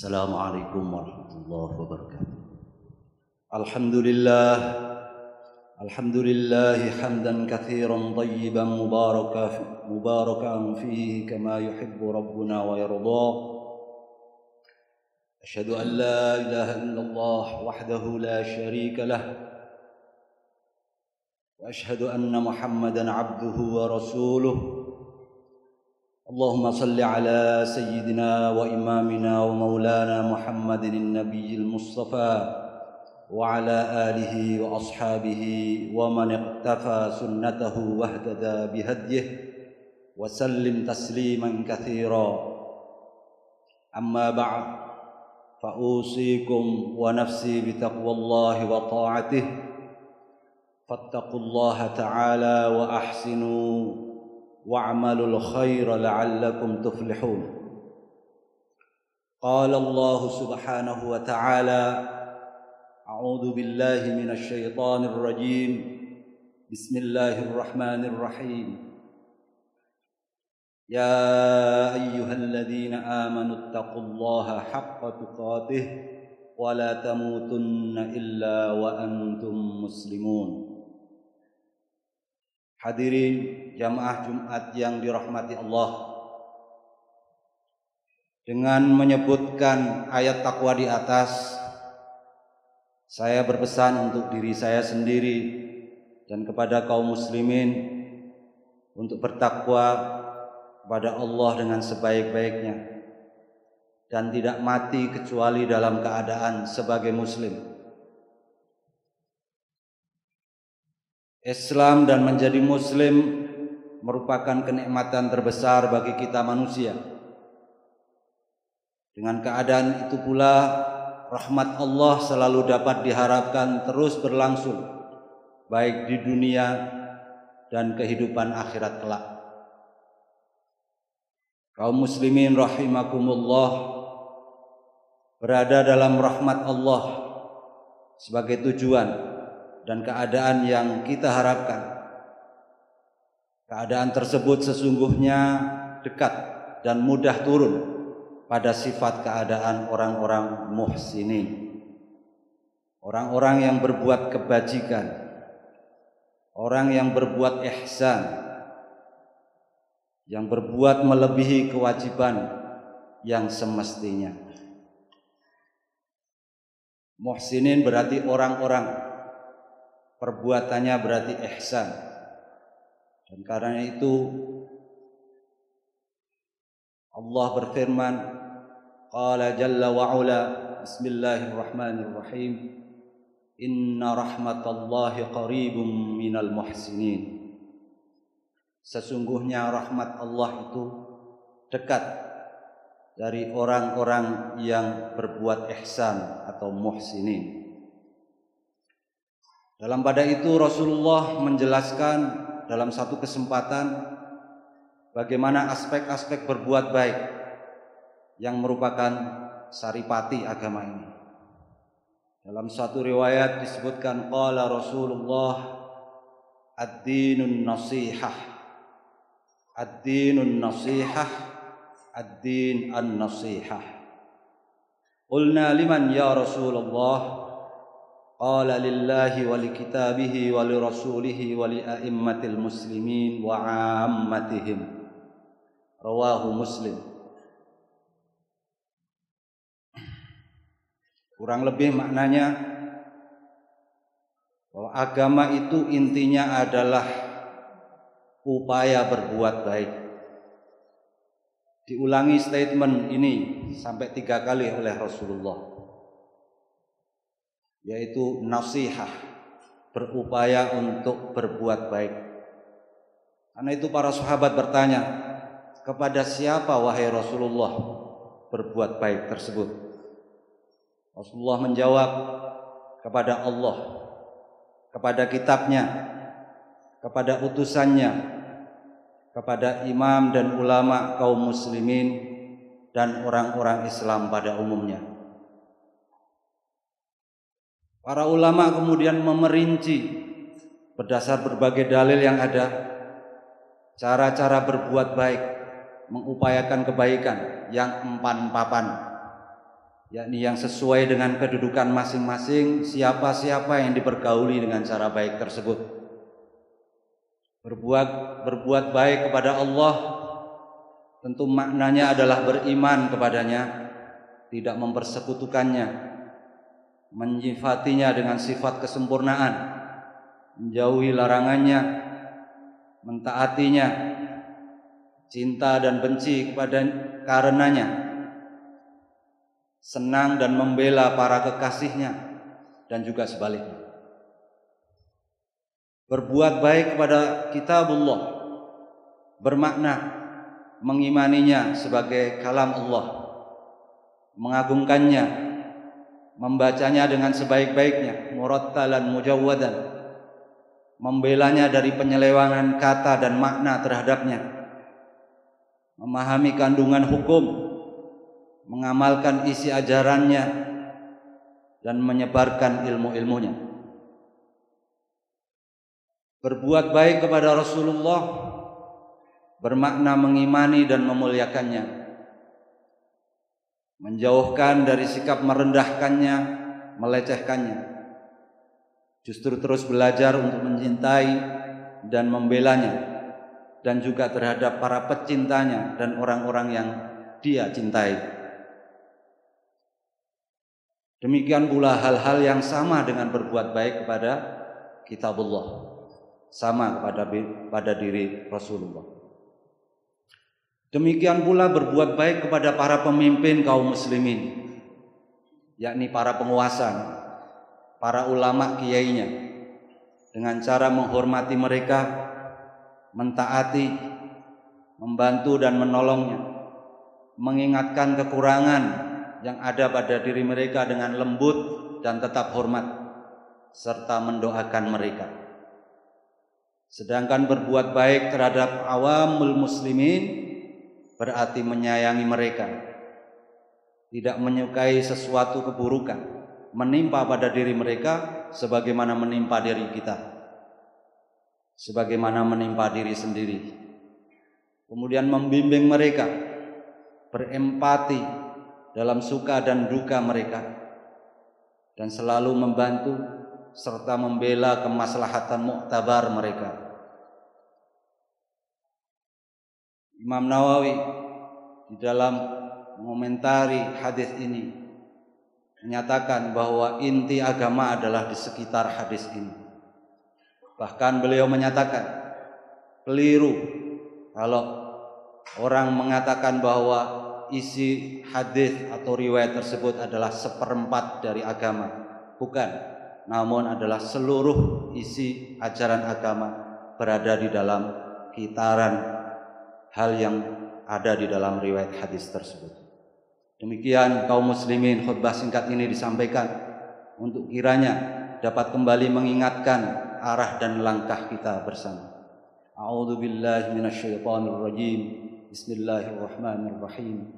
السلام عليكم ورحمة الله وبركاته. الحمد لله الحمد لله حمدا كثيرا طيبا مباركا مباركا فيه كما يحب ربنا ويرضى. أشهد أن لا إله إلا الله وحده لا شريك له وأشهد أن محمدا عبده ورسوله. اللهم صل على سيدنا وإمامنا ومولانا محمد النبي المصطفى وعلى آله وأصحابه ومن اقتفى سنته واهتدى بهديه وسلم تسليما كثيرا. أما بعد فأوصيكم ونفسي بتقوى الله وطاعته. فاتقوا الله تعالى وأحسنوا. واعملوا الخير لعلكم تفلحون. قال الله سبحانه وتعالى أعوذ بالله من الشيطان الرجيم. بسم الله الرحمن الرحيم. يا أيها الذين آمنوا اتقوا الله حق تقاته ولا تموتن إلا وأنتم مسلمون. Hadirin jamaah Jumat yang dirahmati Allah. Dengan menyebutkan ayat takwa di atas, saya berpesan untuk diri saya sendiri dan kepada kaum muslimin untuk bertakwa kepada Allah dengan sebaik-baiknya dan tidak mati kecuali dalam keadaan sebagai muslim. Islam dan menjadi muslim merupakan kenikmatan terbesar bagi kita manusia. Dengan keadaan itu pula rahmat Allah selalu dapat diharapkan terus berlangsung baik di dunia dan kehidupan akhirat kelak. Kaum muslimin rahimakumullah berada dalam rahmat Allah sebagai tujuan dan keadaan yang kita harapkan. Keadaan tersebut sesungguhnya dekat dan mudah turun pada sifat keadaan orang-orang muhsinin. Orang-orang yang berbuat kebajikan, orang yang berbuat ihsan, yang berbuat melebihi kewajiban yang semestinya. Muhsinin berarti orang-orang perbuatannya berarti ihsan. Dan karena itu Allah berfirman, qala jalla wa ula bismillahirrahmanirrahim inna rahmatallahi qaribum minal muhsinin. Sesungguhnya rahmat Allah itu dekat dari orang-orang yang berbuat ihsan atau muhsinin. Dalam pada itu Rasulullah menjelaskan dalam satu kesempatan bagaimana aspek-aspek berbuat baik yang merupakan saripati agama ini. Dalam satu riwayat disebutkan qala Rasulullah ad-dinun nasihah. Ad-dinun nasihah. Ad-din an-nasihah. Qulna liman ya Rasulullah Qala lillahi wa likitabihi wa li rasulihi wa li a'immatil muslimin wa ammatihim. Rawahu Muslim. Kurang lebih maknanya bahwa agama itu intinya adalah upaya berbuat baik. Diulangi statement ini sampai tiga kali oleh Rasulullah yaitu nasihat berupaya untuk berbuat baik. Karena itu para sahabat bertanya, kepada siapa wahai Rasulullah berbuat baik tersebut? Rasulullah menjawab, kepada Allah, kepada kitabnya, kepada utusannya, kepada imam dan ulama kaum muslimin dan orang-orang Islam pada umumnya. Para ulama kemudian memerinci berdasar berbagai dalil yang ada cara-cara berbuat baik, mengupayakan kebaikan yang empan papan. yakni yang sesuai dengan kedudukan masing-masing siapa-siapa yang dipergauli dengan cara baik tersebut berbuat berbuat baik kepada Allah tentu maknanya adalah beriman kepadanya tidak mempersekutukannya menyifatinya dengan sifat kesempurnaan. Menjauhi larangannya. Mentaatinya. Cinta dan benci kepada karenanya. Senang dan membela para kekasihnya. Dan juga sebaliknya. Berbuat baik kepada kitabullah. Bermakna mengimaninya sebagai kalam Allah, mengagungkannya, membacanya dengan sebaik-baiknya, murattalan mujawwadan, membelanya dari penyelewangan kata dan makna terhadapnya, memahami kandungan hukum. Mengamalkan isi ajarannya. Dan menyebarkan ilmu-ilmunya. Berbuat baik kepada Rasulullah. Bermakna mengimani dan memuliakannya. Menjauhkan dari sikap merendahkannya, melecehkannya. Justru terus belajar untuk mencintai dan membelanya dan juga terhadap para pecintanya dan orang-orang yang dia cintai. Demikian pula hal-hal yang sama dengan berbuat baik kepada kitabullah. Sama kepada pada diri Rasulullah. Demikian pula berbuat baik kepada para pemimpin kaum muslimin. Yakni para penguasa, para ulama kiainya. Dengan cara menghormati mereka, mentaati, membantu dan menolongnya. Mengingatkan kekurangan yang ada pada diri mereka dengan lembut dan tetap hormat serta mendoakan mereka. Sedangkan berbuat baik terhadap awamul muslimin berarti menyayangi mereka. Tidak menyukai sesuatu keburukan menimpa pada diri mereka sebagaimana menimpa diri kita. Sebagaimana menimpa diri sendiri. Kemudian membimbing mereka berempati dalam suka dan duka mereka dan selalu membantu serta membela kemaslahatan muktabar mereka. Imam Nawawi di dalam mengomentari hadis ini menyatakan bahwa inti agama adalah di sekitar hadis ini. Bahkan beliau menyatakan keliru kalau orang mengatakan bahwa isi hadis atau riwayat tersebut adalah seperempat dari agama, bukan, namun adalah seluruh isi ajaran agama berada di dalam kitaran hal yang ada di dalam riwayat hadis tersebut. Demikian kaum muslimin khutbah singkat ini disampaikan untuk kiranya dapat kembali mengingatkan arah dan langkah kita bersama. A'udzu billahi minasyaitonir rajim. Bismillahirrahmanirrahim.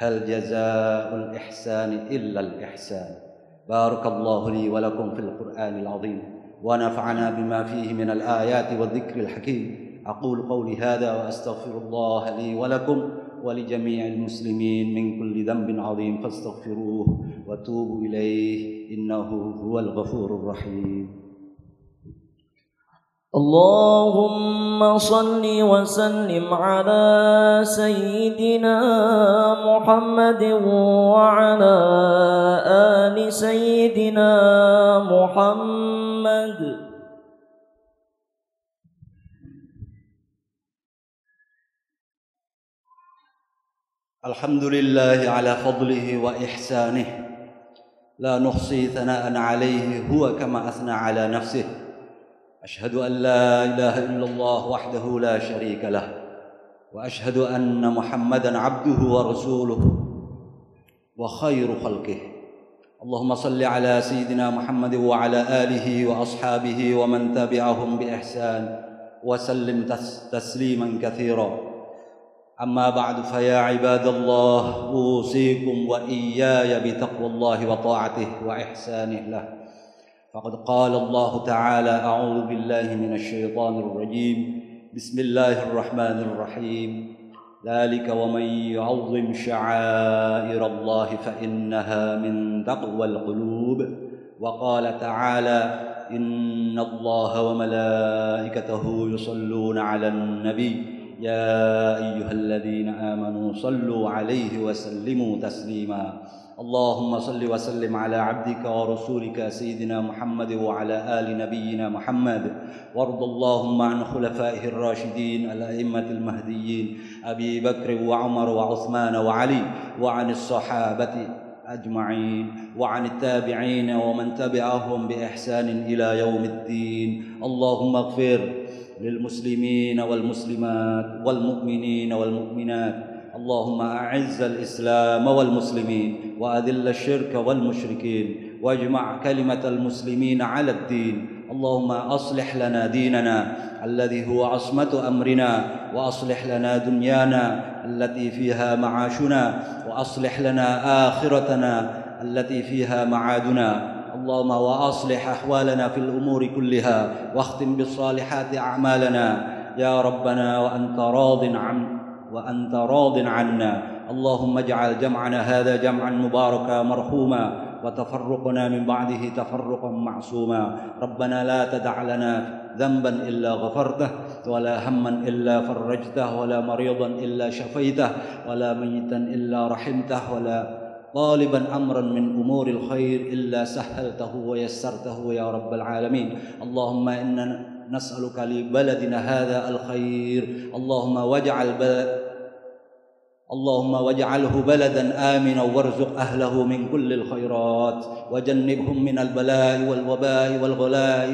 Hal jazaa'ul ihsani illa al-ihsan. Barakallahu li wa lakum fil Qur'anil 'azim wa nafa'ana bima fihi minal ayati wadh-dhikril hakim. أقول قولي هذا وأستغفر الله لي ولكم ولجميع المسلمين من كل ذنب عظيم فاستغفروه وتوبوا إليه إنه هو الغفور الرحيم. اللهم صل وسلم على سيدنا محمد وعلى آل سيدنا محمد. الحمد لله على فضله وإحسانه. لا نحصي ثناء عليه هو كما أثنى على نفسه. أشهد أن لا إله إلا الله وحده لا شريك له. وأشهد أن محمدا عبده ورسوله. وخير خلقه. اللهم صل على سيدنا محمد وعلى آله وأصحابه ومن تبعهم بإحسان. وسلم تسليما كثيرا. أما بعد فيا عباد الله أوصيكم وإياي بتقوى الله وطاعته وإحسانه له. فقد قال الله تعالى أعوذ بالله من الشيطان الرجيم. بسم الله الرحمن الرحيم. ذلك ومن يعظم شعائر الله فإنها من تقوى القلوب. وقال تعالى إن الله وملائكته يصلون على النبي. يا أيها الذين آمنوا صلوا عليه وسلموا تسليما. اللهم صل وسلم على عبدك ورسولك سيدنا محمد وعلى آل نبينا محمد. وارض اللهم عن خلفائه الراشدين الأئمة المهديين أبي بكر وعمر وعثمان وعلي وعن الصحابة أجمعين وعن التابعين ومن تبعهم بإحسان إلى يوم الدين. اللهم اغفر للمسلمين والمسلمات والمؤمنين والمؤمنات. اللهم أعز الإسلام والمسلمين وأذل الشرك والمشركين واجمع كلمة المسلمين على الدين. اللهم أصلح لنا ديننا الذي هو عصمة أمرنا وأصلح لنا دنيانا التي فيها معاشنا وأصلح لنا آخرتنا التي فيها معادنا. اللهم وأصلح أحوالنا في الأمور كلها واختم بالصالحات أعمالنا. يا ربنا وأنت راض عن وأنت راض عنا. اللهم اجعل جمعنا هذا جمعا مباركا مرحوما وتفرقنا من بعده تفرقا معصوما. ربنا لا تدع لنا ذنبا إلا غفرته ولا هما إلا فرجته ولا مريضا إلا شفيته ولا ميتا إلا رحمته ولا طالبا امرا من أمور الخير إلا سهلته ويسرته يا رب العالمين. اللهم إنا نسألك لبلدنا هذا الخير. اللهم واجعل اللهم واجعله بلدا امنا وارزق أهله من كل الخيرات. وجنبهم من البلاء والوباء والغلاء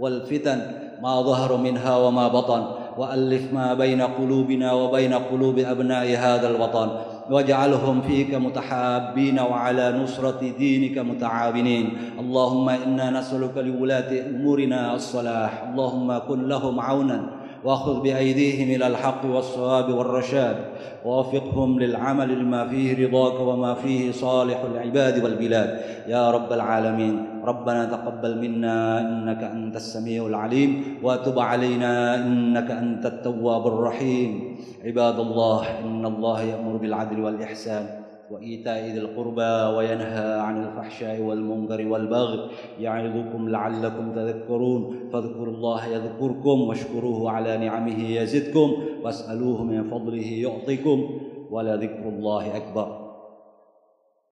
والفتن ما ظهر منها وما بطن. وألف ما بين قلوبنا وبين قلوب أبناء هذا الوطن. واجعلهم فيك متحابين وعلى نصرة دينك متعاونين. اللهم إنا نسألك لولاة أمورنا الصلاح. اللهم كن لهم عونا واخذ بأيديهم إلى الحق والصواب والرشاد. ووفقهم للعمل لما فيه رضاك وما فيه صالح العباد والبلاد. يا رب العالمين. ربنا تقبل منا إنك أنت السميع العليم وتب علينا إنك أنت التواب الرحيم. عباد الله إن الله يأمر بالعدل والإحسان وإيتاء ذي القربى وينهى عن الفحشاء والمنكر والبغي يعظكم لعلكم تذكرون. فاذكروا الله يذكركم واشكروه على نعمه يزدكم واسألوه من فضله يعطيكم. ولذكر الله أكبر.